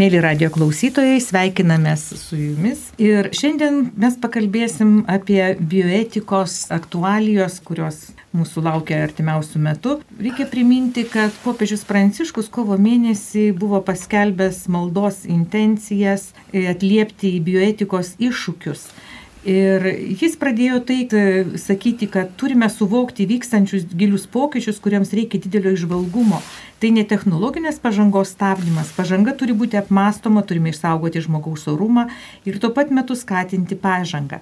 Mėly radio klausytojai, sveikinamės su jumis ir šiandien mes pakalbėsim apie bioetikos aktualijos, kurios mūsų laukia artimiausių metų. Reikia priminti, kad popiežius Pranciškus kovo mėnesį buvo paskelbęs maldos intencijas atliepti į bioetikos iššūkius. Ir jis pradėjo tai sakyti, kad turime suvokti vykstančius gilius pokyčius, kuriems reikia didelio išvalgumo. Tai ne technologinės pažangos stabdymas. Pažanga turi būti apmastoma, turime išsaugoti žmogaus orumą ir tuo pat metu skatinti pažangą.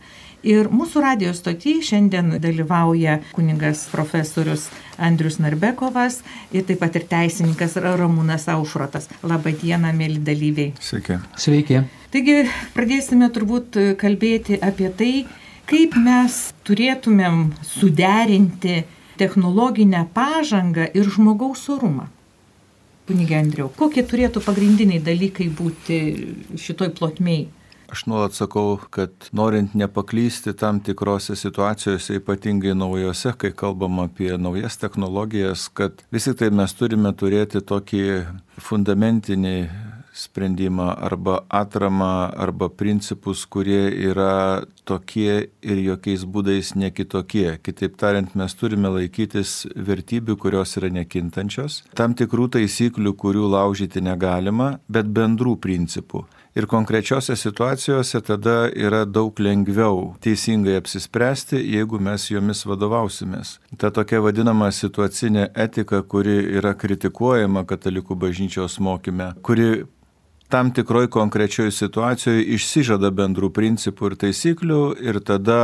Ir mūsų radijos stotį šiandien dalyvauja kuningas profesorius Andrius Narbekovas ir taip pat ir teisininkas Ramūnas Aušrotas. Labą dieną, mėly dalyviai. Sveiki. Sveiki. Taigi pradėsime turbūt kalbėti apie tai, kaip mes turėtumėm suderinti technologinę pažangą ir žmogaus orumą. Kunigė Andriau, kokie turėtų pagrindiniai dalykai būti šitoj plotmėj? Aš nuolat sakau, kad norint nepaklysti tam tikrose situacijose, ypatingai naujose, kai kalbam apie naujas technologijas, kad visi tai mes turime turėti tokį fundamentinį sprendimą arba atramą arba principus, kurie yra tokie ir jokiais būdais nekitokie. Kitaip tariant, mes turime laikytis vertybių, kurios yra nekintančios, tam tikrų taisyklių, kurių laužyti negalima, bet bendrų principų. Ir konkrečiose situacijose tada yra daug lengviau teisingai apsispręsti, jeigu mes jomis vadovausimės. Ta tokia vadinama situacinė etika, kuri yra kritikuojama katalikų bažnyčios mokyme, kuri tam tikroj konkrečioj situacijoje išsižada bendrų principų ir taisyklių ir tada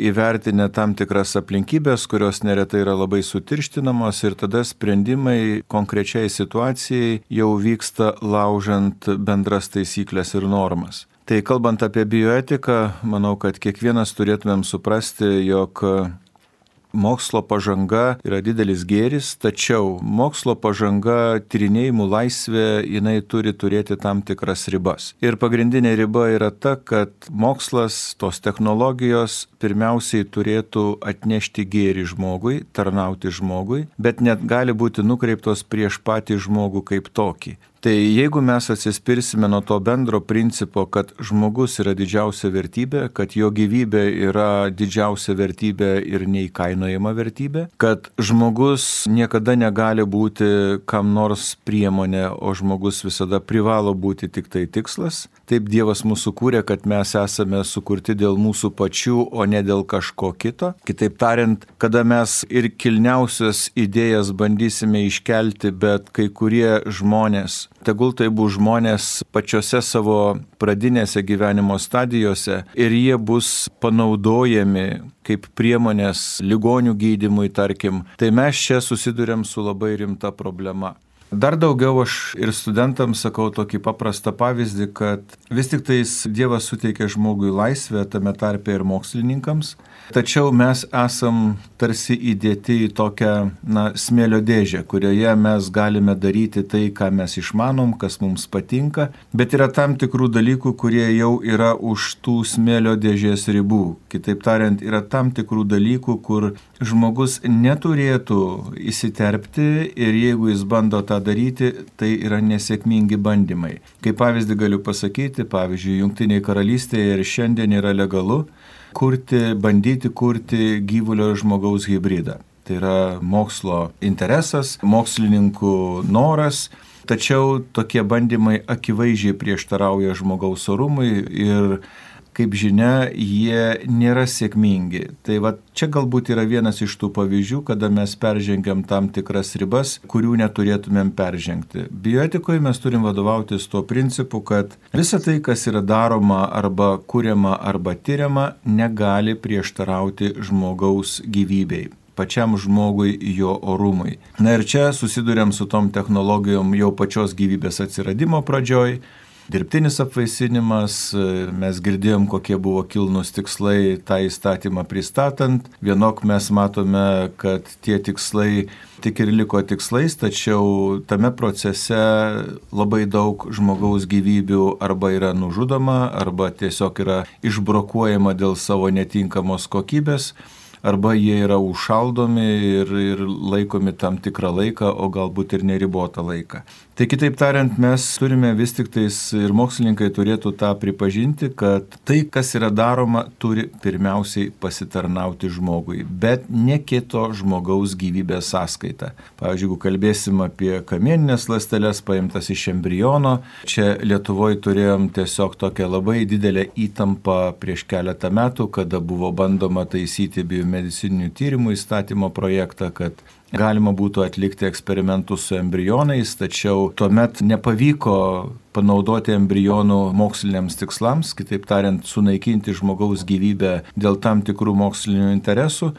įvertinę tam tikras aplinkybės, kurios neretai yra labai sutirštinamos ir tada sprendimai konkrečiai situacijai jau vyksta laužant bendras taisyklės ir normas. Tai kalbant apie bioetiką, manau, kad kiekvienas turėtumėm suprasti, jog mokslo pažanga yra didelis gėris, tačiau mokslo pažanga, tyrinėjimų laisvė, jinai turi turėti tam tikras ribas. Ir pagrindinė riba yra ta, kad mokslas, tos technologijos pirmiausiai turėtų atnešti gėrį žmogui, tarnauti žmogui, bet net gali būti nukreiptos prieš patį žmogų kaip tokį. Tai jeigu mes atsispirsime nuo to bendro principo, kad žmogus yra didžiausia vertybė, kad jo gyvybė yra didžiausia vertybė ir neįkainojama vertybė, kad žmogus niekada negali būti kam nors priemonė, o žmogus visada privalo būti tik tai tikslas, taip Dievas mūsų kūrė, kad mes esame sukurti dėl mūsų pačių, o ne dėl kažko kito. Kitaip tariant, kada mes ir kilniausias idėjas bandysime iškelti, bet kai kurie žmonės tegul tai bus žmonės pačiose savo pradinėse gyvenimo stadijose ir jie bus panaudojami kaip priemonės ligonių gydimui, tarkim, tai mes čia susidurėm su labai rimta problema. Dar daugiau aš ir studentams sakau tokį paprastą pavyzdį, kad vis tik tais Dievas suteikia žmogui laisvę, tame tarpe ir mokslininkams, tačiau mes esam tarsi įdėti į tokią, na, smėlio dėžę, kurioje mes galime daryti tai, ką mes išmanom, kas mums patinka, bet yra tam tikrų dalykų, kurie jau yra už tų smėlio dėžės ribų. Kitaip tariant, yra tam tikrų dalykų, kur žmogus neturėtų įsiterpti ir jeigu jis bando tą daryti, tai yra nesėkmingi bandymai. Kaip pavyzdį galiu pasakyti, pavyzdžiui, Junktiniai karalystėje ir šiandien yra legalu kurti, bandyti kurti gyvulio ir žmogaus hybridą. Tai yra mokslo interesas, mokslininkų noras, tačiau tokie bandymai akivaizdžiai prieštarauja žmogaus orumui ir kaip žinia, jie nėra sėkmingi. Tai va čia galbūt yra vienas iš tų pavyzdžių, kada mes peržengiam tam tikras ribas, kurių neturėtumėm peržengti. Bioetikoje mes turim vadovautis tuo principu, kad visa tai, kas yra daroma arba kuriama arba tyriama, negali prieštarauti žmogaus gyvybei pačiam žmogui, jo orumui. Na ir čia susidurėm su tom technologijom jau pačios gyvybės atsiradimo pradžioj, dirbtinis apvaisinimas, mes girdėjom, kokie buvo kilnus tikslai tą įstatymą pristatant. Vienok mes matome, kad tie tikslai tik ir liko tikslais, tačiau tame procese labai daug žmogaus gyvybių arba yra nužudoma, arba tiesiog yra išbrokuojama dėl savo netinkamos kokybės arba jie yra užšaldomi ir, ir laikomi tam tikrą laiką, o galbūt ir neribotą laiką. Tai kitaip tariant, mes turime vis tik tais ir mokslininkai turėtų tą pripažinti, kad tai, kas yra daroma, turi pirmiausiai pasitarnauti žmogui, bet ne kito žmogaus gyvybės sąskaita. Pavyzdžiui, jeigu kalbėsim apie kamieninės lastelės paimtas iš embriono, čia Lietuvoje turėjom tiesiog tokią labai didelę įtampą prieš keletą metų, kada buvo bandoma taisyti biomedicininių tyrimų įstatymo projektą, kad galima būtų atlikti eksperimentus su embrionais, tačiau tuomet nepavyko panaudoti embrionų moksliniams tikslams, kitaip tariant, sunaikinti žmogaus gyvybę dėl tam tikrų mokslinių interesų.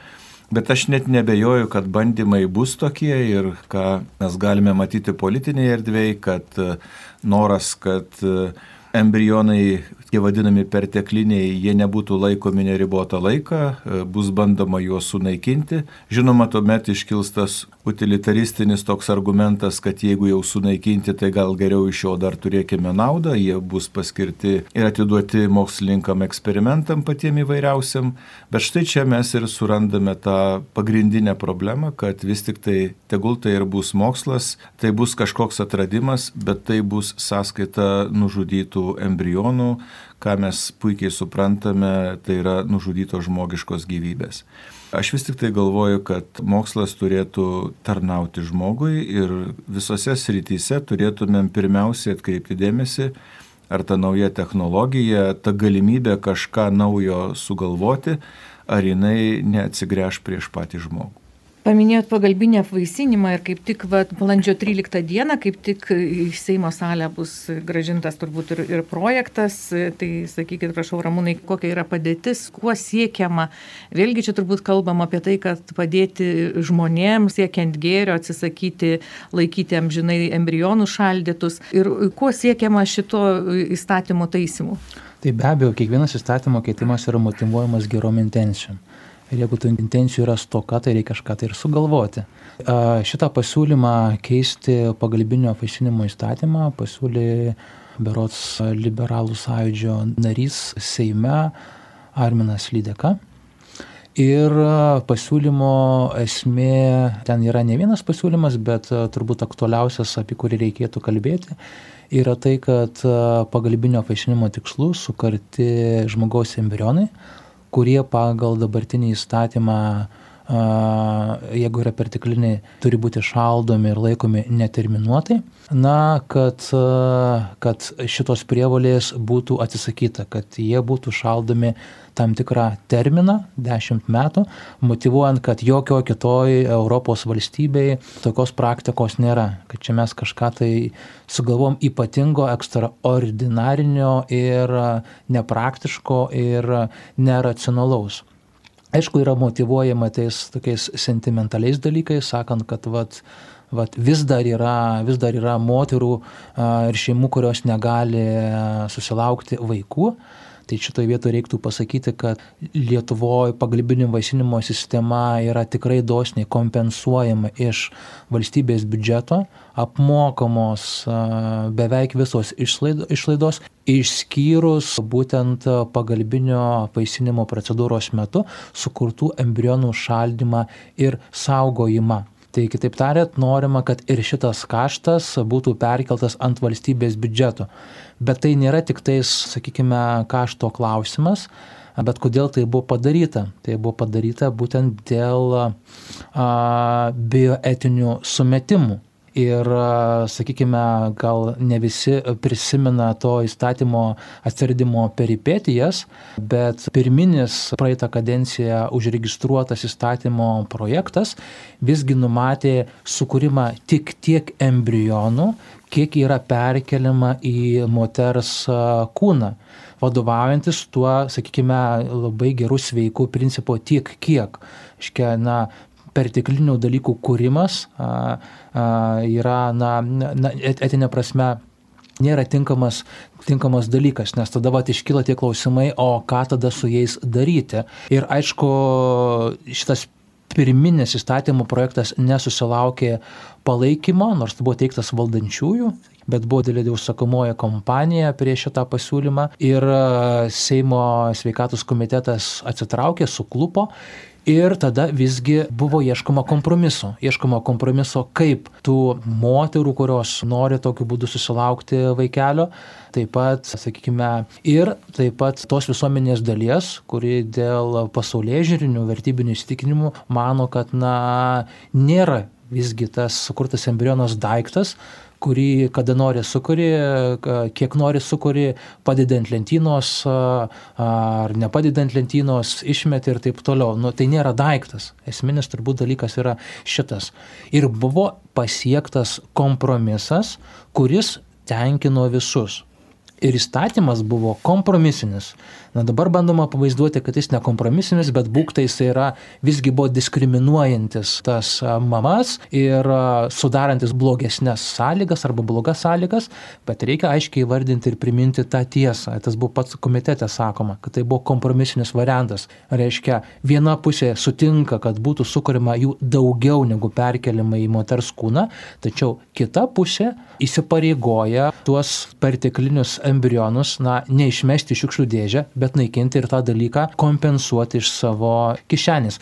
Bet aš net nebejoju, kad bandymai bus tokie ir ką mes galime matyti politinėje erdvėje, kad noras, kad embrionai tie vadinami pertekliniai, jie nebūtų laikomi neribotą laiką, e, bus bandoma juos sunaikinti. Žinoma, tuomet iškils tas utilitaristinis toks argumentas, kad jeigu jau sunaikinti, tai gal geriau iš jo dar turėkime naudą, jie bus paskirti ir atiduoti mokslininkam eksperimentam patiem įvairiausiam. Bet štai čia mes ir surandame tą pagrindinę problemą, kad vis tik tai tegul tai ir bus mokslas, tai bus kažkoks atradimas, bet tai bus sąskaita nužudytų embrionų, ką mes puikiai suprantame, tai yra nužudytos žmogiškos gyvybės. Aš vis tik tai galvoju, kad mokslas turėtų tarnauti žmogui ir visose srityse turėtumėm pirmiausiai atkreipti dėmesį, ar ta nauja technologija, ta galimybė kažką naujo sugalvoti, ar jinai neatsigręž prieš patį žmogų. Paminėjot pagalbinį apvaisinimą ir kaip tik va, balandžio 13 dieną, kaip tik į Seimo salę bus gražintas turbūt ir, ir projektas. Tai sakykit, prašau, Ramūnai, kokia yra padėtis, kuo siekiama. Vėlgi čia turbūt kalbam apie tai, kad padėti žmonėms siekiant gėrio, atsisakyti laikyti amžinai embrionų šaldytus ir kuo siekiama šito įstatymo taisimu. Tai be abejo, kiekvienas įstatymo keitimas yra motivuojamas gerom intencijom. Ir jeigu tų intencijų yra stoka, tai reikia kažką tai ir sugalvoti. Šitą pasiūlymą keisti pagalbinio apvaisinimo įstatymą pasiūlė Berots liberalų sąjūdžio narys Seime Arminas Lydeka. Ir pasiūlymo esmė, ten yra ne vienas pasiūlymas, bet turbūt aktualiausias, apie kurį reikėtų kalbėti, yra tai, kad pagalbinio apvaisinimo tikslų sukarti žmogaus embrionai kurie pagal dabartinį įstatymą, jeigu yra pertekliniai, turi būti šaldomi ir laikomi neterminuotai, na, kad, kad šitos prievolės būtų atsisakyta, kad jie būtų šaldomi tam tikrą terminą, 10 metų, motivuojant, kad jokio kitoj Europos valstybei tokios praktikos nėra, kad čia mes kažką tai sugalvom ypatingo, ekstraordinarinio ir nepraktiško ir neracionalaus. Aišku, yra motivuojama tais tokiais sentimentaliais dalykais, sakant, kad vat, vat, vis, dar yra, vis dar yra moterų ir šeimų, kurios negali susilaukti vaikų. Tai šitoje vietoje reiktų pasakyti, kad Lietuvoje pagalbinio vaisinimo sistema yra tikrai dosniai kompensuojama iš valstybės biudžeto, apmokamos beveik visos išlaidos, išskyrus būtent pagalbinio vaisinimo procedūros metu sukurtų embrionų šaldymą ir saugojimą. Tai kitaip tariant, norima, kad ir šitas kaštas būtų perkeltas ant valstybės biudžeto. Bet tai nėra tik tais, sakykime, kašto klausimas, bet kodėl tai buvo padaryta? Tai buvo padaryta būtent dėl a, bioetinių sumetimų. Ir, sakykime, gal ne visi prisimena to įstatymo atsiradimo peripetijas, bet pirminis praeitą kadenciją užregistruotas įstatymo projektas visgi numatė sukūrimą tik tiek embrionų, kiek yra perkeliama į moters kūną vadovaujantis tuo, sakykime, labai gerų sveikų principo tiek kiek. Iškia, na, perteklinių dalykų kūrimas yra, na, na, etinė prasme, nėra tinkamas, tinkamas dalykas, nes tada vat iškyla tie klausimai, o ką tada su jais daryti. Ir aišku, šitas pirminis įstatymų projektas nesusilaukė palaikymo, nors buvo teiktas valdančiųjų, bet buvo didelė užsakomoji kompanija prieš šitą pasiūlymą ir e, Seimo sveikatos komitetas atsitraukė, suklupo Ir tada visgi buvo ieškoma kompromiso. Ieškoma kompromiso, kaip tų moterų, kurios nori tokiu būdu susilaukti vaikelio, taip pat, sakykime, ir taip pat tos visuomenės dalies, kuri dėl pasaulyje žiūrinių vertybinių įsitikinimų mano, kad, na, nėra visgi tas sukurtas embrionas daiktas, kurį kada nori sukuri, kiek nori sukuri, padedant lentynos ar nepadedant lentynos, išmeti ir taip toliau. Nu, tai nėra daiktas. Esminis turbūt dalykas yra šitas. Ir buvo pasiektas kompromisas, kuris tenkino visus ir įstatymas buvo kompromisinis. Na dabar bandoma pavaizduoti, kad jis nekompromisinis, bet būktai jis yra visgi buvo diskriminuojantis tas mamas ir sudarantis blogesnės sąlygas arba blogas sąlygas, bet reikia aiškiai įvardinti ir priminti tą tiesą. Tas buvo pats komitete sakoma, kad tai buvo kompromisinis variantas. Reiškia, viena pusė sutinka, kad būtų sukūrima jų daugiau negu perkeliama į moters kūną, tačiau kita pusė įsipareigoja tuos perteklinius embrionus, na, neišmesti šiukšlių dėžę, bet naikinti ir tą dalyką kompensuoti iš savo kišenės.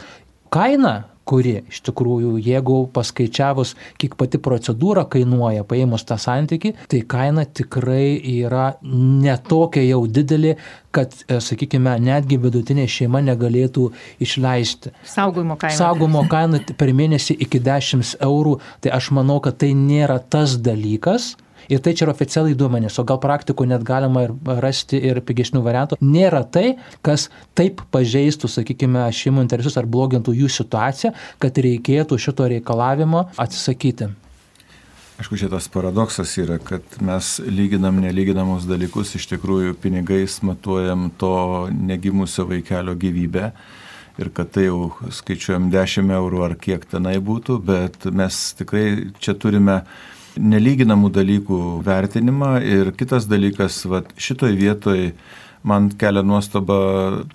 Kaina kuri iš tikrųjų, jeigu paskaičiavus, kiek pati procedūra kainuoja, paėmus tą santyki, tai kaina tikrai yra netokia jau didelė, kad, e, sakykime, netgi vidutinė šeima negalėtų išleisti. Saugojimo kaina. Saugojimo kaina per mėnesį iki 10 eurų, tai aš manau, kad tai nėra tas dalykas, Ir tai čia yra oficialiai duomenys, o gal praktikų net galima ir rasti ir pigesnių variantų. Nėra tai, kas taip pažeistų, sakykime, šeimų interesus ar blogintų jų situaciją, kad reikėtų šito reikalavimo atsisakyti. Aišku, šitas paradoksas yra, kad mes lyginam nelyginamus dalykus, iš tikrųjų pinigais matuojam to negimusio vaikelio gyvybę ir kad tai jau skaičiuojam 10 eurų ar kiek tenai būtų, bet mes tikrai čia turime nelyginamų dalykų vertinimą ir kitas dalykas, va, šitoj vietoj man kelia nuostaba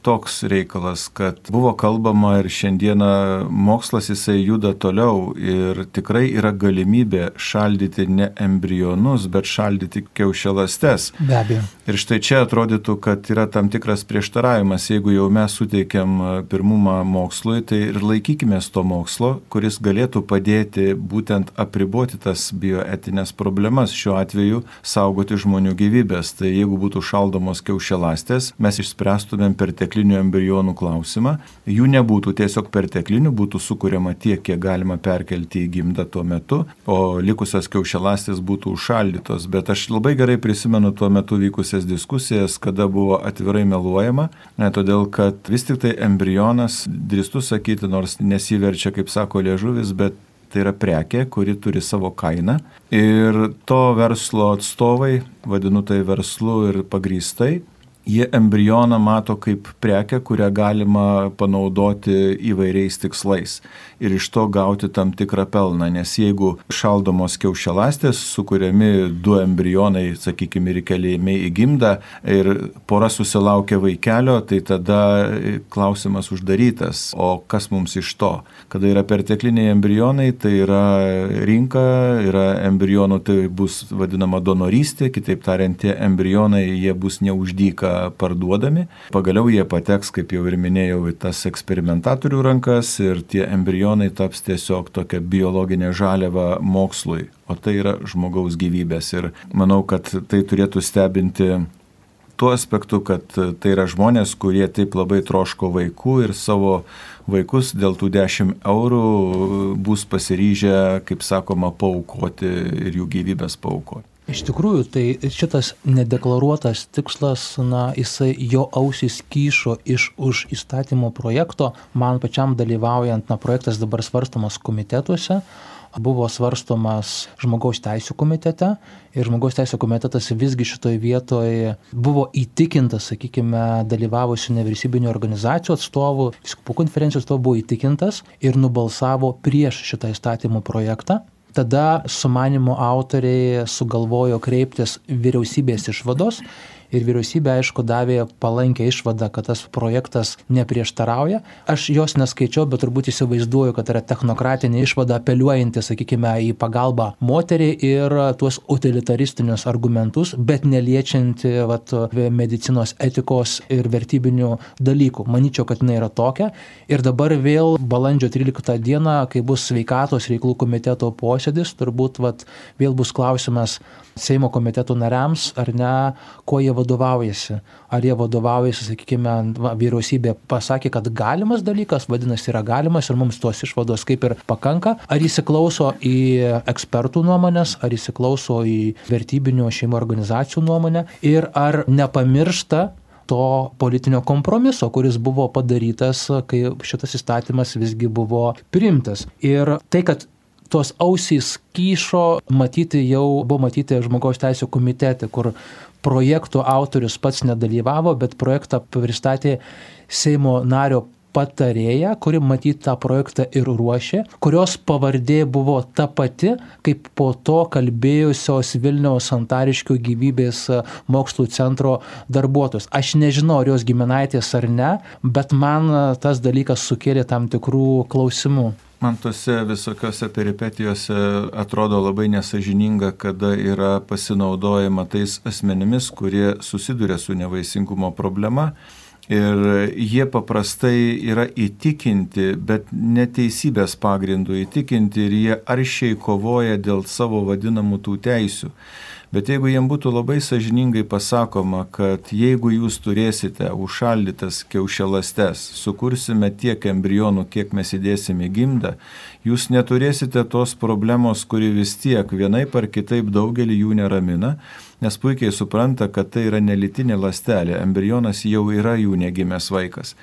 toks reikalas, kad buvo kalbama ir šiandieną mokslas jisai juda toliau ir tikrai yra galimybė šaldyti ne embrionus, bet šaldyti kiaušialastes. Be abejo. Ir štai čia atrodytų, kad yra tam tikras prieštaravimas. Jeigu jau mes suteikiam pirmumą mokslui, tai ir laikykime to mokslo, kuris galėtų padėti būtent apriboti tas bioetinės problemas, šiuo atveju saugoti žmonių gyvybės. Tai jeigu būtų šaldomos kiaušialastės, ląstės, mes išspręstumėm perteklinių embrionų klausimą. Jų nebūtų tiesiog perteklinių, būtų sukūriama tiek, kiek galima perkelti į gimdą tuo metu, o likusios kiaušialastės būtų užšaldytos. Bet aš labai gerai prisimenu tuo metu vykusias diskusijas, kada buvo atvirai meluojama, ne, todėl kad vis tik tai embrionas, drįstu sakyti, nors nesiverčia, kaip sako liežuvis, bet tai yra prekė, kuri turi savo kainą. Ir to verslo atstovai, vadinu tai verslu ir pagrystai, jie embrioną mato kaip prekę, kurią galima panaudoti įvairiais tikslais ir iš to gauti tam tikrą pelną, nes jeigu šaldomos kiaušialastės, sukūriami du embrionai, sakykime, ir keliami į gimdą ir pora susilaukia vaikelio, tai tada klausimas uždarytas, o kas mums iš to? Kada yra pertekliniai embrionai, tai yra rinka, yra embrionų, tai bus vadinama donorystė, kitaip tariant, tie embrionai, jie bus neuždyka parduodami. Pagaliau jie pateks, kaip jau ir minėjau, į tas eksperimentatorių rankas ir tie embrionai taps tiesiog tokia biologinė žaliava mokslui. O tai yra žmogaus gyvybės. Ir manau, kad tai turėtų stebinti tuo aspektu, kad tai yra žmonės, kurie taip labai troško vaikų ir savo vaikus dėl tų 10 eurų bus pasiryžę, kaip sakoma, paukoti ir jų gyvybės paukoti. Iš tikrųjų, tai šitas nedeklaruotas tikslas, na, jisai jo ausys kyšo iš už įstatymo projekto. Man pačiam dalyvaujant, na, projektas dabar svarstamas komitetuose, buvo svarstomas žmogaus teisų komitete ir žmogaus teisų komitetas visgi šitoje vietoje buvo įtikintas, sakykime, dalyvavusių nevyriausybinio organizacijų atstovų, viskupų konferencijos atstovų buvo įtikintas ir nubalsavo prieš šitą įstatymo projektą. Tada sumanimo autoriai sugalvojo kreiptis vyriausybės išvados ir vyriausybė, aišku, davė palankę išvadą, kad tas projektas neprieštarauja. Aš jos neskaičiau, bet turbūt įsivaizduoju, kad yra technokratinė išvada apeliuojanti, sakykime, į pagalbą moteriai ir tuos utilitaristinius argumentus, bet neliečianti vat, medicinos etikos ir vertybinių dalykų. Manyčiau, kad jinai yra tokia. Ir dabar vėl balandžio 13 dieną, kai bus sveikatos reikalų komiteto posėdis, turbūt vat, vėl bus klausimas Seimo komitetų nariams, ar ne, kuo jie vadovaujasi. Ar jie vadovaujasi, sakykime, vyriausybė pasakė, kad galimas dalykas, vadinasi, yra galimas ir mums tos išvados kaip ir pakanka. Ar įsiklauso į ekspertų nuomonės, ar įsiklauso į vertybinių šeimų organizacijų nuomonę ir ar nepamiršta to politinio kompromiso, kuris buvo padarytas, kai šitas įstatymas visgi buvo priimtas. Ir tai, kad tos ausys kyšo, matyti jau buvo matyti žmogaus teisų komitete, kur projektų autorius pats nedalyvavo, bet projektą pristatė Seimo nario patarėja, kuri matyt tą projektą ir ruošė, kurios pavardė buvo ta pati, kaip po to kalbėjusios Vilniaus Santariškių gyvybės mokslų centro darbuotojus. Aš nežinau, ar jos giminaitės ar ne, bet man tas dalykas sukėlė tam tikrų klausimų. Man tose visokiose peripetijose atrodo labai nesažininga, kada yra pasinaudojama tais asmenimis, kurie susiduria su nevaisingumo problema. Ir jie paprastai yra įtikinti, bet neteisybės pagrindų įtikinti ir jie aršiai kovoja dėl savo vadinamų tų teisių. Bet jeigu jiem būtų labai sažiningai pasakoma, kad jeigu jūs turėsite užšaldytas kiaušialastes, sukursime tiek embrionų, kiek mes įdėsime gimdą, jūs neturėsite tos problemos, kuri vis tiek vienaip ar kitaip daugelį jų neramina, nes puikiai supranta, kad tai yra nelitinė lastelė, embrionas jau yra jų negimęs vaikas.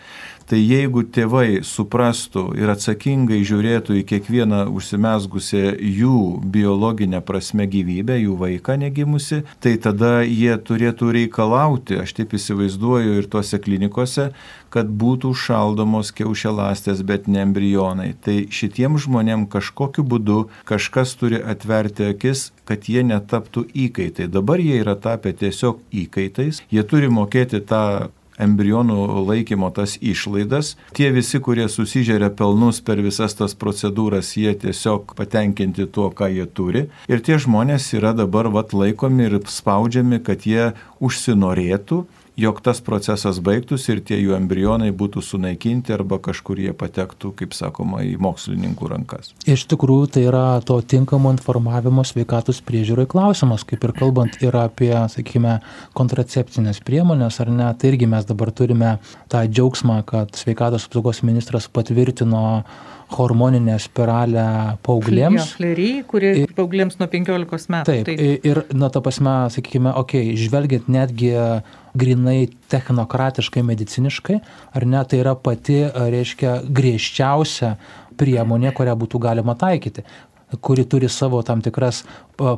Tai jeigu tėvai suprastų ir atsakingai žiūrėtų į kiekvieną užsimesgusią jų biologinę prasme gyvybę, jų vaiką negimusi, tai tada jie turėtų reikalauti, aš taip įsivaizduoju ir tuose klinikose, kad būtų šaldomos kiaušialastės, bet ne embrionai. Tai šitiem žmonėm kažkokiu būdu kažkas turi atverti akis, kad jie netaptų įkaitai. Dabar jie yra tapę tiesiog įkaitais, jie turi mokėti tą embrionų laikymo tas išlaidas. Tie visi, kurie susižeria pelnus per visas tas procedūras, jie tiesiog patenkinti tuo, ką jie turi. Ir tie žmonės yra dabar vat laikomi ir spaudžiami, kad jie užsinorėtų jog tas procesas baigtųsi ir tie jų embrionai būtų sunaikinti arba kažkur jie patektų, kaip sakoma, į mokslininkų rankas. Iš tikrųjų, tai yra to tinkamo informavimo sveikatos priežiūrai klausimas, kaip ir kalbant ir apie, sakykime, kontracepcinės priemonės, ar ne, tai irgi mes dabar turime tą džiaugsmą, kad sveikatos apsaugos ministras patvirtino hormoninę spiralę paauglėms. Flery, kuri paauglėms nuo 15 metų. Taip, taip. ir, na, ta prasme, sakykime, okei, okay, žvelgiant netgi grinai technokratiškai, mediciniškai, ar ne, tai yra pati, reiškia, griežčiausia priemonė, kurią būtų galima taikyti kuri turi savo tam tikras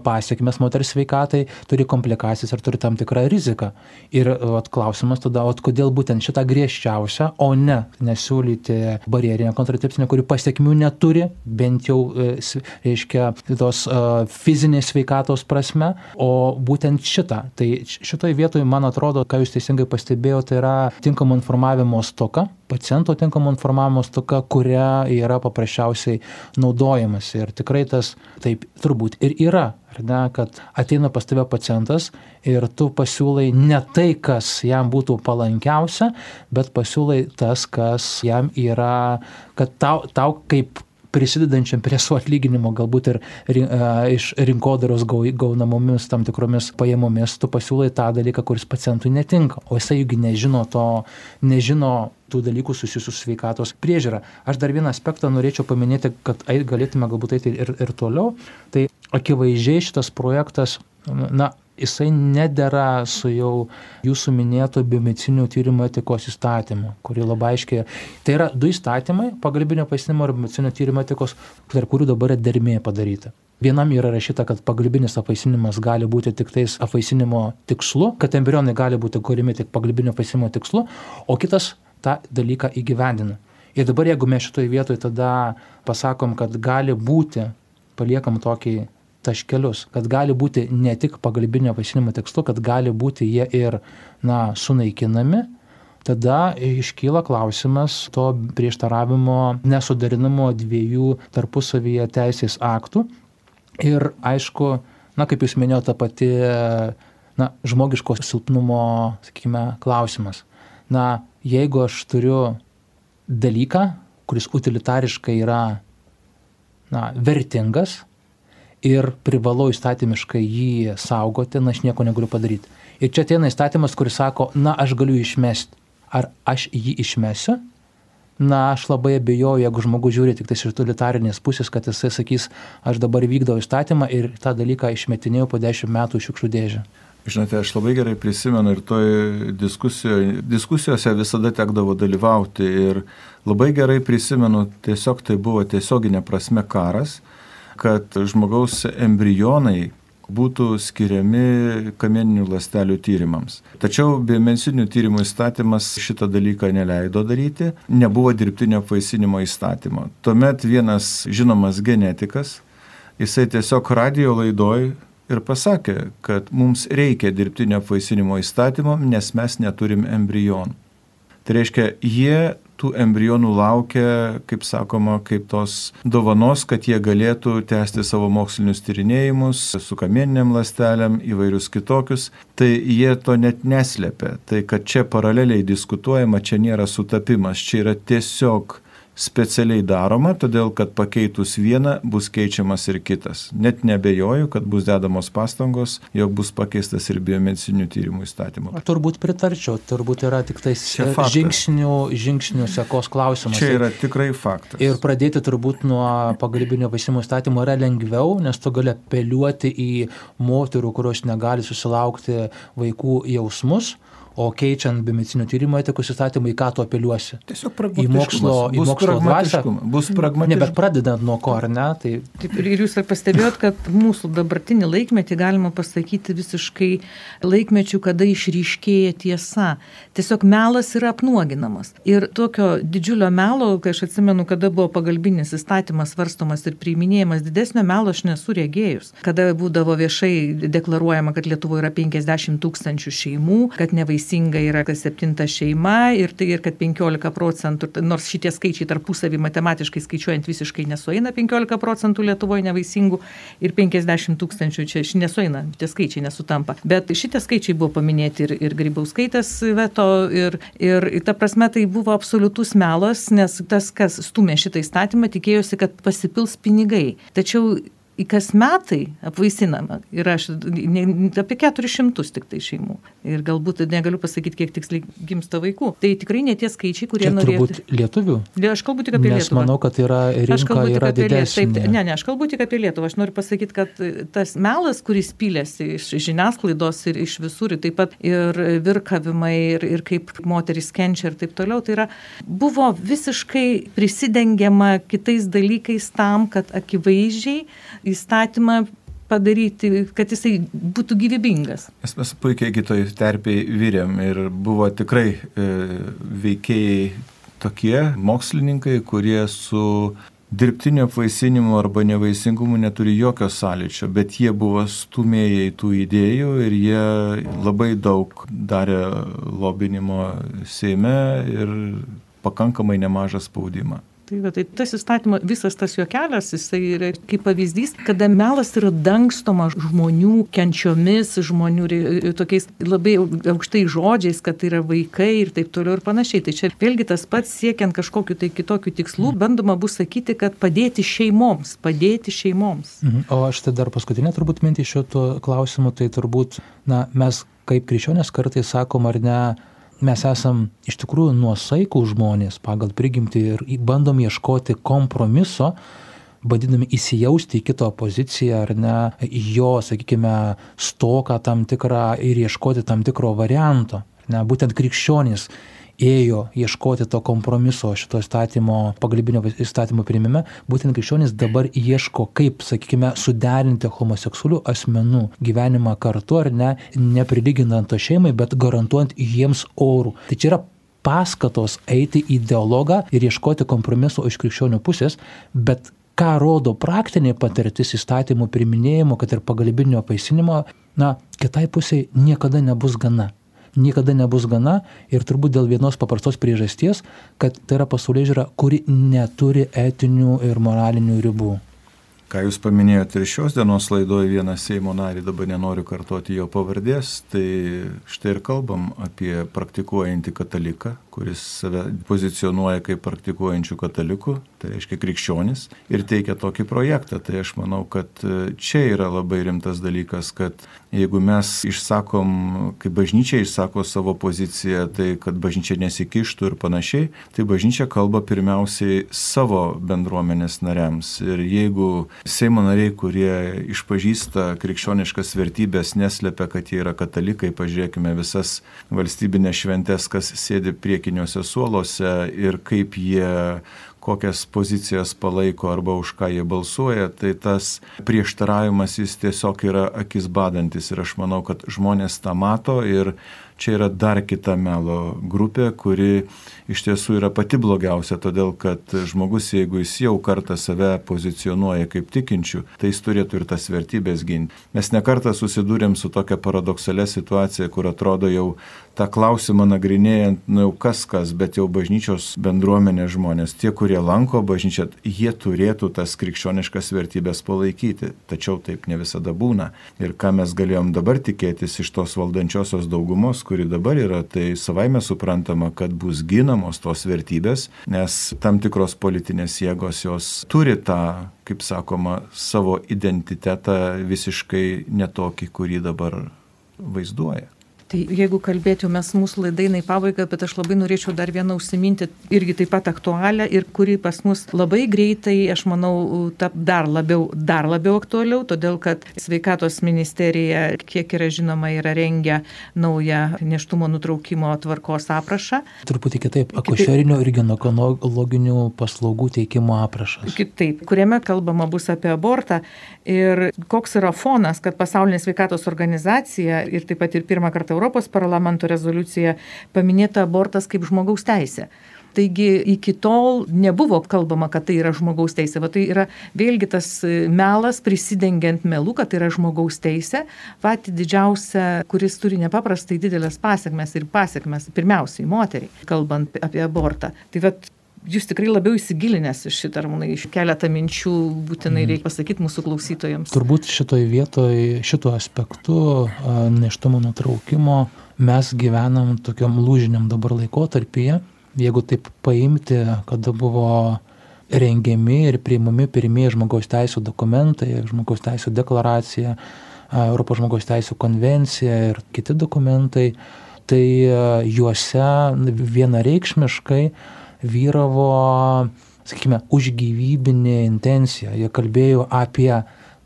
pasiekmes moters sveikatai, turi komplikacijas ir turi tam tikrą riziką. Ir vat, klausimas tada, vat, kodėl būtent šitą griežčiausią, o ne nesiūlyti barjerinę kontracepcinę, kuri pasiekmių neturi, bent jau, e, reiškia, tos uh, fizinės sveikatos prasme, o būtent šitą. Tai šitoje vietoje, man atrodo, ką jūs teisingai pastebėjote, tai yra tinkamo informavimo stoka, paciento tinkamo informavimo stoka, kuria yra paprasčiausiai naudojamas. Ir tikrai tas taip turbūt ir yra ar ne, kad ateina pas tave pacientas ir tu pasiūlai ne tai, kas jam būtų palankiausia, bet pasiūlai tas, kas jam yra, kad tau, tau kaip prisidedančiam prie savo atlyginimo, galbūt ir iš rinkodaros gaunamomis tam tikromis pajamomis, tu pasiūlai tą dalyką, kuris pacientui netinka, o jisai juk nežino to, nežino tų dalykų susijusių su sveikatos priežiūra. Aš dar vieną aspektą norėčiau paminėti, kad galėtume galbūt eiti ir, ir toliau. Tai akivaizdžiai šitas projektas, na, jisai nedėra su jau jūsų minėto biomedicinių tyrimų etikos įstatymu, kurį labai aiškiai. Tai yra du įstatymai - pagalbinio pasinimo ir biomedicinių tyrimų etikos, tarp kurių dabar yra dermė padaryta. Vienam yra rašyta, kad pagalbinis apaisinimas gali būti tik tais apaisinimo tikslu, kad embrionai gali būti kūrimi tik pagalbinio apaisinimo tikslu, o kitas tą dalyką įgyvendina. Ir dabar jeigu mes šitoje vietoje tada pasakom, kad gali būti, paliekam tokį taškelius, kad gali būti ne tik pagalbinio vaisinimo tikslu, kad gali būti jie ir, na, sunaikinami, tada iškyla klausimas to prieštaravimo nesudarinamo dviejų tarpusavyje teisės aktų. Ir aišku, na, kaip jūs minėjote, ta pati na, žmogiško silpnumo, sakykime, klausimas. Na, jeigu aš turiu dalyką, kuris utilitariškai yra na, vertingas ir privalau įstatymiškai jį saugoti, na, aš nieko negaliu padaryti. Ir čia ateina įstatymas, kuris sako, na, aš galiu išmesti. Ar aš jį išmesiu? Na, aš labai abejoju, jeigu žmogus žiūri tik iš utilitarinės pusės, kad jisai sakys, aš dabar vykdau įstatymą ir tą dalyką išmetinėjau po dešimt metų šiukšlių dėžę. Žinote, aš labai gerai prisimenu ir toj diskusijoje, diskusijose visada tekdavo dalyvauti ir labai gerai prisimenu, tiesiog tai buvo tiesioginė prasme karas, kad žmogaus embrionai būtų skiriami kamieninių lastelių tyrimams. Tačiau biomensinių tyrimų įstatymas šitą dalyką neleido daryti, nebuvo dirbtinio apvaisinimo įstatymo. Tuomet vienas žinomas genetikas, jisai tiesiog radio laidoj ir pasakė, kad mums reikia dirbtinio apvaisinimo įstatymo, nes mes neturim embrionų. Tai reiškia, jie tų embrionų laukia, kaip sakoma, kaip tos dovanos, kad jie galėtų tęsti savo mokslinius tyrinėjimus su kamieniniam lastelėm, įvairius kitokius. Tai jie to net neslėpia. Tai kad čia paraleliai diskutuojama, čia nėra sutapimas, čia yra tiesiog specialiai daroma, todėl kad pakeitus vieną bus keičiamas ir kitas. Net nebejoju, kad bus dedamos pastangos, jog bus pakeistas ir biomedicinių tyrimų įstatymo. Turbūt pritarčiau, turbūt yra tik tais žingsnių, žingsnių sekos klausimas. Čia yra tikrai faktas. Ir pradėti turbūt nuo pagalbinio vaisimo įstatymo yra lengviau, nes tu gali apeliuoti į moterų, kurios negali susilaukti vaikų jausmus O keičiant biomedicinių tyrimų etikos įstatymą, į ką tu apeliuosi? Tiesiog pragmatiškumas. Į mokslo, į mokslo dvasę. Bus pragmatiškumas. Ne, bet pradedant nuo ko, ar ne? Tai... Taip, ir jūs pastebėjot, kad mūsų dabartinį laikmetį galima pasakyti visiškai laikmečių, kada išryškėja tiesa. Tiesiog melas yra apnuoginamas. Ir tokio didžiulio melo, kai aš atsimenu, kada buvo pagalbinis įstatymas svarstomas ir priiminėjimas, didesnio melo aš nesu regėjus. Kada būdavo viešai deklaruojama, kad Lietuvoje yra 50 tūkstančių šeimų, kad nevaisiniai teisinga yra kas septinta šeima ir tai ir kad 15 procentų, nors šitie skaičiai tarpusavį matematiškai skaičiuojant visiškai nesueina 15 procentų Lietuvoje nevaisingų ir 50 tūkstančių čia nesueina, tie skaičiai nesutampa. Bet šitie skaičiai buvo paminėti ir, ir Grybauskaitės veto ir, ir ta prasme tai buvo absoliutus melas, nes tas, kas stumė šitą įstatymą, tikėjosi, kad pasipils pinigai. Tačiau į kas metai apvaisinama yra ne, apie 400 tik tai šeimų. Ir galbūt negaliu pasakyti, kiek tiksliai gimsta vaikų. Tai tikrai ne tie skaičiai, kurie Čia norėtų. Turbūt lietuvių. Aš kalbu tik apie Nes Lietuvą. manau, kad yra rinka yra didesnė. Taip, ne, ne, aš kalbu tik apie Lietuvą. Aš noriu pasakyti, kad tas melas, kuris pylėsi iš žiniasklaidos ir iš visur, ir taip pat ir virkavimai, ir, ir kaip moteris kenčia ir taip toliau, tai yra, buvo visiškai prisidengiama kitais dalykais tam, kad akivaizdžiai įstatymą padaryti, kad jisai būtų gyvybingas. Mes, mes puikiai kitoj terpiai vyrėm ir buvo tikrai e, veikėjai tokie mokslininkai, kurie su dirbtinio apvaisinimu arba nevaisingumu neturi jokio sąlyčio, bet jie buvo stumėjai tų idėjų ir jie labai daug darė lobinimo Seime ir pakankamai nemažą spaudimą. Tai, va, tai tas įstatymas, visas tas jo kelias, jisai yra kaip pavyzdys, kada melas yra dangstomas žmonių kenčiomis, žmonių tokiais labai aukštai žodžiais, kad tai yra vaikai ir taip toliau ir panašiai. Tai čia vėlgi tas pats siekiant kažkokiu tai kitokiu tikslu, bandoma bus sakyti, kad padėti šeimoms, padėti šeimoms. Mhm. O aš tai dar paskutinė turbūt mintį šito klausimu, tai turbūt, na, mes kaip krikščionės kartais sakom ar ne, mes esam iš tikrųjų nuosaikų žmonės pagal prigimtį ir bandom ieškoti kompromiso, bandydami įsijausti į kito poziciją ar ne, jo, sakykime, stoką tam tikrą ir ieškoti tam tikro varianto. Ne, būtent krikščionys ėjo ieškoti to kompromiso šito įstatymo, pagalbinio įstatymo priimime, būtent krikščionys dabar ieško, kaip, sakykime, suderinti homoseksualių asmenų gyvenimą kartu ar ne, neprilyginant to šeimai, bet garantuojant jiems orų. Tai čia yra paskatos eiti į dialogą ir ieškoti kompromiso iš krikščionių pusės, bet ką rodo praktinė patirtis įstatymų priminėjimo, kad ir pagalbinio paisinimo, na, kitai pusiai niekada nebus gana. Niekada nebus gana ir turbūt dėl vienos paprastos priežasties, kad tai yra pasaulyje žiūra, kuri neturi etinių ir moralinių ribų. Ką Jūs paminėjote ir šios dienos laidoje vieną Seimo narį, dabar nenoriu kartoti jo pavardės, tai štai ir kalbam apie praktikuojantį kataliką, kuris save pozicionuoja kaip praktikuojančių katalikų, tai reiškia krikščionis, ir teikia tokį projektą. Tai aš manau, kad e, čia yra labai rimtas dalykas, kad jeigu mes išsakom, kaip bažnyčia išsako savo poziciją, tai kad bažnyčia nesikištų ir panašiai, tai bažnyčia kalba pirmiausiai savo bendruomenės nariams. Ir jeigu Seimo nariai, kurie išpažįsta krikščioniškas vertybės, neslepia, kad jie yra katalikai, pažiūrėkime visas valstybinės šventės, kas sėdi prie priekiniuose suoluose ir kaip jie kokias pozicijas palaiko arba už ką jie balsuoja, tai tas prieštaravimas jis tiesiog yra akis badantis ir aš manau, kad žmonės tą mato ir čia yra dar kita melo grupė, kuri iš tiesų yra pati blogiausia, todėl kad žmogus, jeigu jis jau kartą save pozicionuoja kaip tikinčių, tai jis turėtų ir tas vertybės ginti. Mes nekartą susidūrėm su tokia paradoksalia situacija, kur atrodo jau tą klausimą nagrinėjant, nu jau kas kas, bet jau bažnyčios bendruomenė žmonės, tie, kurie lanko bažnyčią, jie turėtų tas krikščioniškas vertybės palaikyti. Tačiau taip ne visada būna. Ir ką mes galėjom dabar tikėtis iš tos valdančiosios daugumos, kuri dabar yra, tai savaime suprantama, kad bus ginamos tos vertybės, nes tam tikros politinės jėgos jos turi tą kaip sakoma, savo identitetą visiškai netokį, kurį dabar vaizduoja. Tai jeigu kalbėtų mes mūsų laidainai pabaigą, bet aš labai norėčiau dar vieną užsiminti, irgi taip pat aktualią ir kuri pas mus labai greitai, aš manau, tap dar labiau, dar labiau aktualiau, todėl kad sveikatos ministerija, kiek yra žinoma, yra rengia naują neštumo nutraukimo tvarkos aprašą. Truputį kitaip, akušerinio ir gynekologinių paslaugų teikimo aprašas. Kitaip, kuriame kalbama bus apie abortą ir koks yra fonas, kad pasaulinė sveikatos organizacija ir taip pat ir pirmą kartą Europos parlamento rezoliucijoje paminėta abortas kaip žmogaus teisė. Taigi iki tol nebuvo kalbama, kad tai yra žmogaus teisė. Va tai yra vėlgi tas melas prisidengiant melu, kad tai yra žmogaus teisė, pati didžiausia, kuris turi nepaprastai didelės pasiekmes ir pasiekmes pirmiausiai moteriai, kalbant apie abortą. Tai va jūs tikrai labiau įsigilinęs iš šitą, armūnai, iš keletą minčių būtinai reikia pasakyti mūsų klausytojams. Turbūt šitoj vietoj, šituo aspektu neštumo nutraukimo mes gyvenam tokiam lūžiniam dabar laikotarpyje. Jeigu taip paimti, kada buvo rengiami ir priimami pirmieji žmogaus teisų dokumentai, žmogaus teisų deklaracija, Europos žmogaus teisų konvencija ir kiti dokumentai, tai juose vienareikšmiškai vyravo, sakykime, užgyvybinė intencija. Jie kalbėjo apie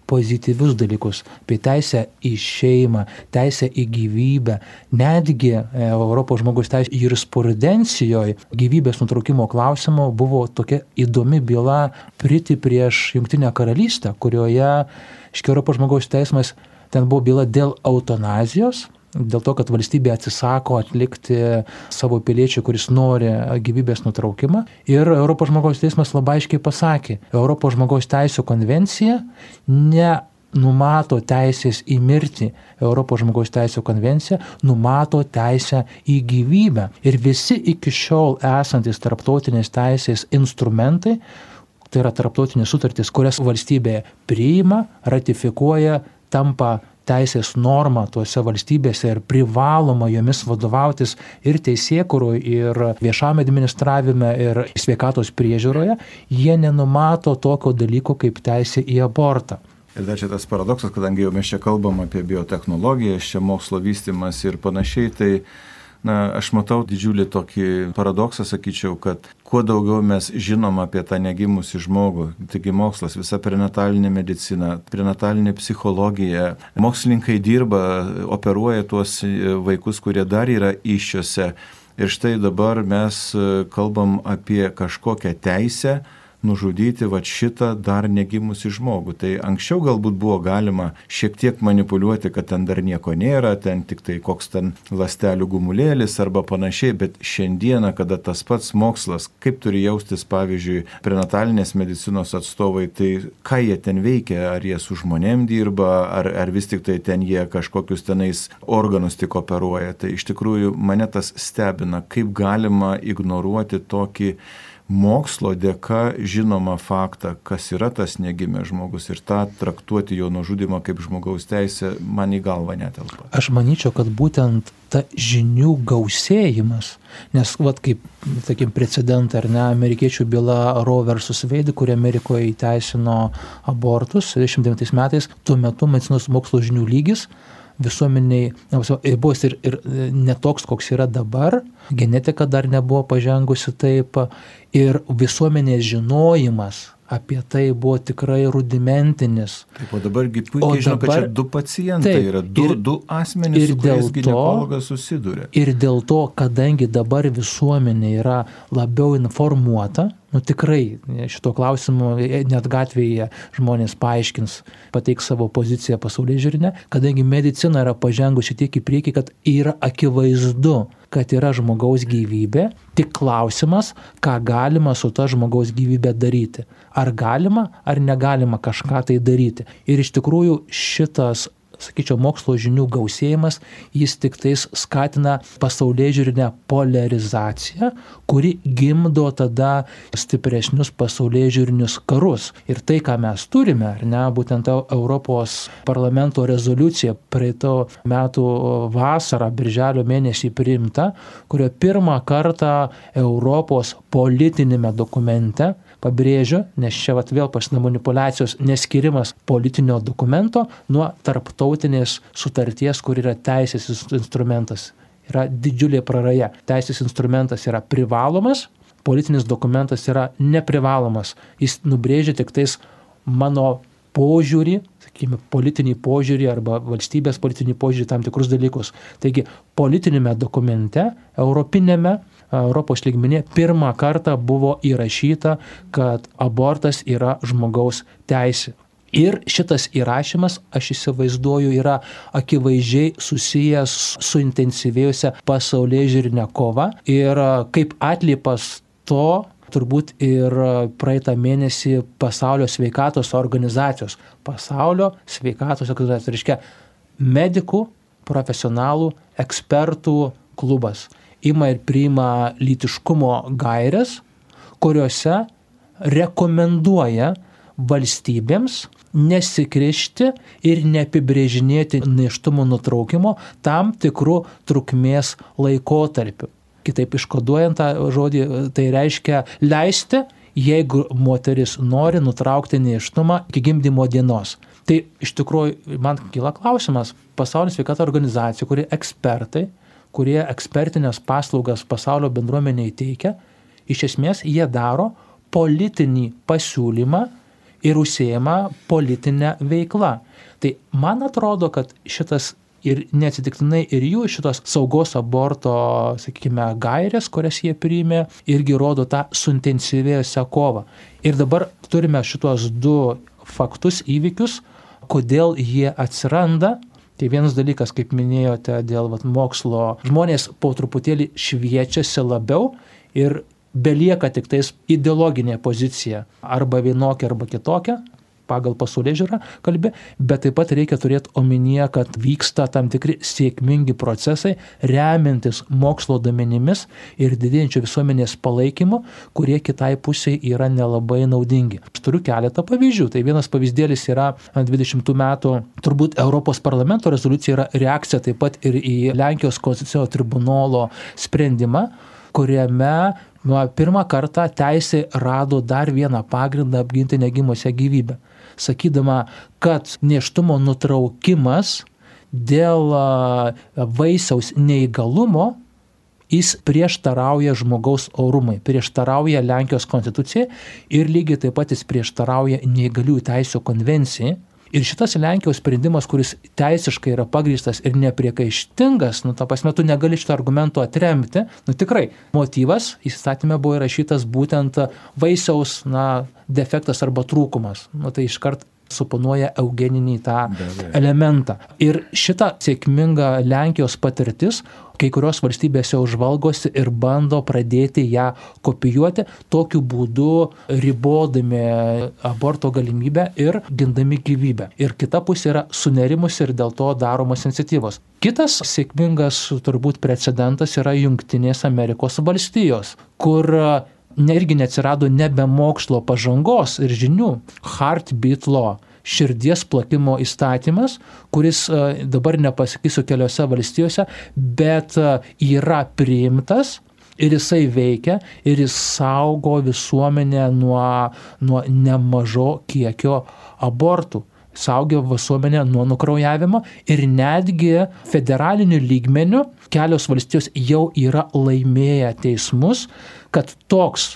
pozityvius dalykus, apie teisę į šeimą, teisę į gyvybę. Netgi e, Europos žmogaus teisų jurisprudencijoje gyvybės nutraukimo klausimo buvo tokia įdomi byla priti prieš Junktinę karalystę, kurioje, iškia Europos žmogaus teismas, ten buvo byla dėl eutanazijos, dėl to, kad valstybė atsisako atlikti savo piliečių, kuris nori gyvybės nutraukimą. Ir Europos žmogaus teismas labai aiškiai pasakė, Europos žmogaus teisų konvencija ne numato teisės į mirtį. Europos žmogaus teisų konvencija numato teisę į gyvybę. Ir visi iki šiol esantis tarptautinės teisės instrumentai, tai yra tarptautinės sutartys, kurias valstybė priima, ratifikuoja, tampa teisės norma tuose valstybėse ir privaloma jomis vadovautis ir teisėkurui, ir viešame administravime, ir sveikatos priežiūroje, jie nenumato tokio dalyko kaip teisė į abortą. Ir dar čia tas paradoksas, kadangi jau mes čia kalbam apie biotehnologijas, čia mokslo vystimas ir panašiai, tai Na, aš matau didžiulį tokį paradoksą, sakyčiau, kad kuo daugiau mes žinom apie tą negimusi žmogų, taigi mokslas, visa prenatalinė medicina, prenatalinė psichologija, mokslininkai dirba, operuoja tuos vaikus, kurie dar yra iššiose. Ir štai dabar mes kalbam apie kažkokią teisę, nužudyti va šitą dar negimusi žmogų. Tai anksčiau galbūt buvo galima šiek tiek manipuliuoti, kad ten dar nieko nėra, ten tik tai koks ten lastelių gumulėlis arba panašiai, bet šiandieną, kada tas pats mokslas, kaip turi jaustis, pavyzdžiui, prenatalinės medicinos atstovai, tai ką jie ten veikia, ar jie su žmonėm dirba, ar, ar vis tik tai ten jie kažkokius tenais organus tik operuoja. Tai iš tikrųjų mane tas stebina, kaip galima ignoruoti tokį mokslo dėka žinomą faktą, kas yra tas negimęs žmogus ir tą traktuoti jo nužudimą kaip žmogaus teisę man į galvą netelpa. Aš manyčiau, kad būtent ta žinių gausėjimas, nes, vad kaip, sakykim, precedentą ar ne, amerikiečių byla Roe versus Wade, kuri Amerikoje įteisino abortus 69 metais, tuo metu medicinos mokslo žinių lygis visuomeniai buvo ir, ir netoks, koks yra dabar, genetika dar nebuvo pažengusi taip ir visuomenės žinojimas apie tai buvo tikrai rudimentinis. Taip, o dabargi puikiai žinau, kad čia du pacientai taip, yra, du, ir, du asmenys, ir kuriais gynekologas susiduria. Ir dėl to, kadangi dabar visuomenė yra labiau informuota, nu tikrai šito klausimu net gatvėje žmonės paaiškins, pateiks savo poziciją pasaulyje žiūrinę, kadangi medicina yra pažengusi tiek į priekį, kad yra akivaizdu, kad yra žmogaus gyvybė, tik klausimas, ką galima su ta žmogaus gyvybė daryti. Ar galima, ar negalima kažką tai daryti. Ir iš tikrųjų šitas sakyčiau, mokslo žinių gausėjimas, jis tik tais skatina pasaulyje žiūrinę polarizaciją, kuri gimdo tada stipresnius pasaulyje žiūrinius karus. Ir tai, ką mes turime, ar ne, būtent Europos parlamento rezoliucija praeito metų vasarą, birželio mėnesį priimta, kurio pirmą kartą Europos politinėme dokumente pabrėžiu, nes čia vat, vėl pasina manipulacijos neskirimas politinio dokumento nuo tarptautinės sutarties, kur yra teisės instrumentas. Yra didžiulė praraja. Teisės instrumentas yra privalomas, politinis dokumentas yra neprivalomas. Jis nubrėžia tik tais mano požiūrį, sakykime, politinį požiūrį arba valstybės politinį požiūrį tam tikrus dalykus. Taigi politinėme dokumente, europinėme, Europos lygmenė pirmą kartą buvo įrašyta, kad abortas yra žmogaus teisė. Ir šitas įrašymas, aš įsivaizduoju, yra akivaizdžiai susijęs su intensyvėjusią pasaulyje žiūrinę kovą. Ir kaip atlipas to, turbūt ir praeitą mėnesį pasaulio sveikatos organizacijos, pasaulio sveikatos organizacijos, reiškia medikų, profesionalų, ekspertų klubas ima ir priima lytiškumo gairias, kuriuose rekomenduoja valstybėms nesikrišti ir neapibrėžinėti neštumo nutraukimo tam tikrų trukmės laikotarpių. Kitaip iškoduojant tą žodį, tai reiškia leisti, jeigu moteris nori nutraukti neštumą iki gimdymo dienos. Tai iš tikrųjų man kyla klausimas, pasaulio sveikato organizacija, kuri ekspertai, kurie ekspertinės paslaugas pasaulio bendruomeniai teikia, iš esmės jie daro politinį pasiūlymą ir užsieima politinę veiklą. Tai man atrodo, kad šitas ir neatsitiktinai ir jų šitos saugos aborto, sakykime, gairės, kurias jie priimė, irgi rodo tą suintensyvėjusią kovą. Ir dabar turime šitos du faktus, įvykius, kodėl jie atsiranda Tai vienas dalykas, kaip minėjote, dėl vat, mokslo, žmonės po truputėlį šviečiasi labiau ir belieka tik tais ideologinė pozicija. Arba vienokia arba kitokia, pagal pasaulė žiūrą kalbė, bet taip pat reikia turėti omenyje, kad vyksta tam tikri sėkmingi procesai, remiantis mokslo domenimis ir didėjančio visuomenės palaikymu, kurie kitai pusiai yra nelabai naudingi. Turiu keletą pavyzdžių. Tai vienas pavyzdėlis yra 20 metų, turbūt Europos parlamento rezoliucija yra reakcija taip pat ir į Lenkijos konstitucinio tribunolo sprendimą kuriame nu, pirmą kartą teisė rado dar vieną pagrindą apginti negimusią gyvybę sakydama, kad neštumo nutraukimas dėl vaisiaus neįgalumo jis prieštarauja žmogaus orumai, prieštarauja Lenkijos konstitucijai ir lygiai taip pat jis prieštarauja neįgaliųjų teisų konvencijai, Ir šitas Lenkijos sprendimas, kuris teisiškai yra pagrįstas ir nepriekaištingas, nu, ta prasme, tu negali šito argumento atremti, nu tikrai, motyvas įstatymė buvo įrašytas būtent vaisiaus, na, defektas arba trūkumas. Nu, tai iškart suponuoja eugeninį tą elementą. Ir šita sėkminga Lenkijos patirtis kai kurios valstybės jau žvalgosi ir bando pradėti ją kopijuoti, tokiu būdu ribodami aborto galimybę ir gindami gyvybę. Ir kita pusė yra sunerimusi ir dėl to daromos iniciatyvos. Kitas sėkmingas turbūt precedentas yra Junktinės Amerikos valstijos, kur irgi neatsirado nebe mokslo pažangos ir žinių. Heartbeat law širdies plakimo įstatymas, kuris e, dabar nepasakysiu keliose valstijose, bet e, yra priimtas ir jisai veikia ir jis saugo visuomenę nuo, nuo nemažo kiekio abortų saugia visuomenę nuo nukraujavimo ir netgi federaliniu lygmeniu kelios valstijos jau yra laimėję teismus, kad toks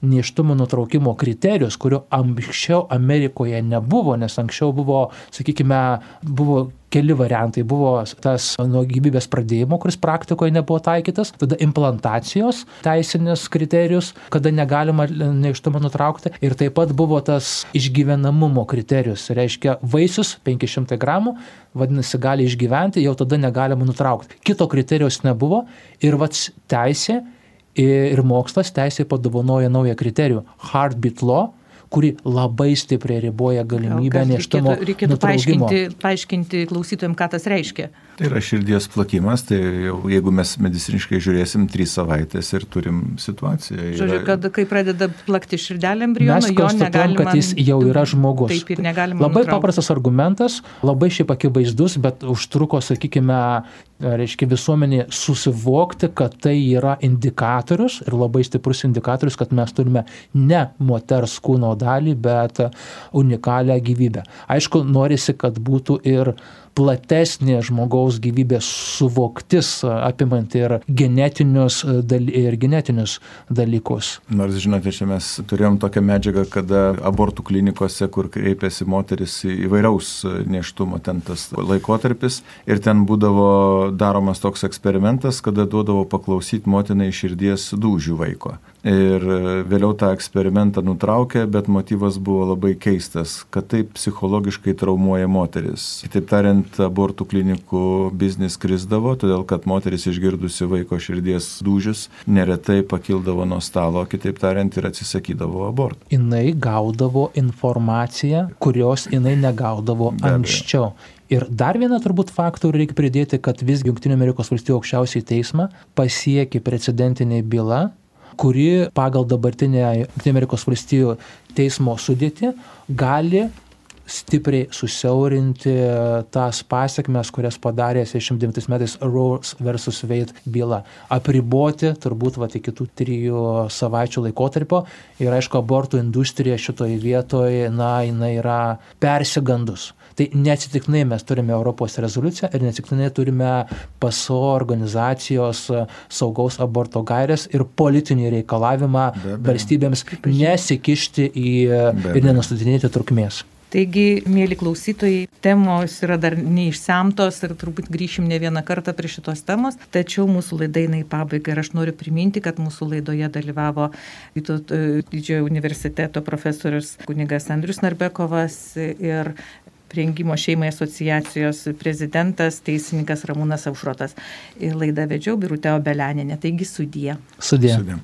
neštumo nutraukimo kriterijus, kurio anksčiau Amerikoje nebuvo, nes anksčiau buvo, sakykime, buvo keli variantai. Buvo tas nuo gyvybės pradėjimo, kuris praktikoje nebuvo taikytas, tada implantacijos teisinis kriterijus, kada negalima neištumą nutraukti. Ir taip pat buvo tas išgyvenamumo kriterijus, reiškia vaisius 500 gramų, vadinasi, gali išgyventi, jau tada negalima nutraukti. Kito kriterijus nebuvo ir vats teisė ir mokslas teisė padovanoja naują kriterijų - heartbeat law, kuri labai stipriai riboja galimybę neštumo. Reikėtų, reikėtų paaiškinti, paaiškinti klausytojams, ką tas reiškia. Tai yra širdies plakimas, tai jau, jeigu mes mediciniškai žiūrėsim, trys savaitės ir turim situaciją. Žodžiu, kad kai pradeda plakti širdelė embriono, jo negalima. kad jis jau yra žmogus. Taip ir negalima. Labai nutraukti. paprastas argumentas, labai šiaip akivaizdus, bet užtruko, sakykime, reiškia visuomenė susivokti, kad tai yra indikatorius ir labai stiprus indikatorius, kad mes turime ne moters kūno dalį, bet unikalią gyvybę. Aišku, norisi, kad būtų ir platesnė žmogaus gyvybės suvoktis, apimant ir genetinius, ir genetinius dalykus. Nors, žinote, čia mes turėjom tokią medžiagą, kada abortų klinikose, kur kreipiasi moteris įvairiaus neštumo ten tas laikotarpis ir ten būdavo daromas toks eksperimentas, kada duodavo paklausyti motinai širdies dūžių vaiko. Ir vėliau tą eksperimentą nutraukė, bet motyvas buvo labai keistas, kad taip psichologiškai traumuoja moteris. Kitaip tariant, abortų klinikų biznis krizdavo, todėl kad moteris išgirdusi vaiko širdies dūžius neretai pakildavo nuo stalo, kitaip tariant, ir atsisakydavo abortų. Jinai gaudavo informaciją, kurios jinai negaudavo anksčiau. Ir dar vieną turbūt faktorių reikia pridėti, kad visgi Junktinių Amerikos valstybių aukščiausiai teismą pasiekė precedentinė byla, kuri pagal dabartinę Amerikos valstybių teismo sudėtį gali stipriai susiaurinti tas pasiekmes, kurias padarė 69 metais Rose versus Wade byla. Apriboti turbūt va, iki tų trijų savaičių laikotarpio ir aišku, abortų industrija šitoje vietoje, na, jinai yra persigandus. Tai neatsitiknai mes turime Europos rezoliuciją ir neatsitiknai turime PSO organizacijos saugaus aborto gairės ir politinį reikalavimą valstybėms nesikišti į ir nenustatinėti trukmės. Taigi, mėly klausytojai, temos yra dar neišsemtos ir turbūt grįšim ne vieną kartą prie šitos temos, tačiau mūsų laida eina į pabaigą ir aš noriu priminti, kad mūsų laidoje dalyvavo Vytauto didžiojo universiteto profesorius kunigas Andrius Narbekovas ir Rengimo šeimai asociacijos prezidentas, teisininkas Ramūnas Aušrotas. Ir laidą vedžiau Birutė Obelianinė. Taigi sudie. Sudie. sudie.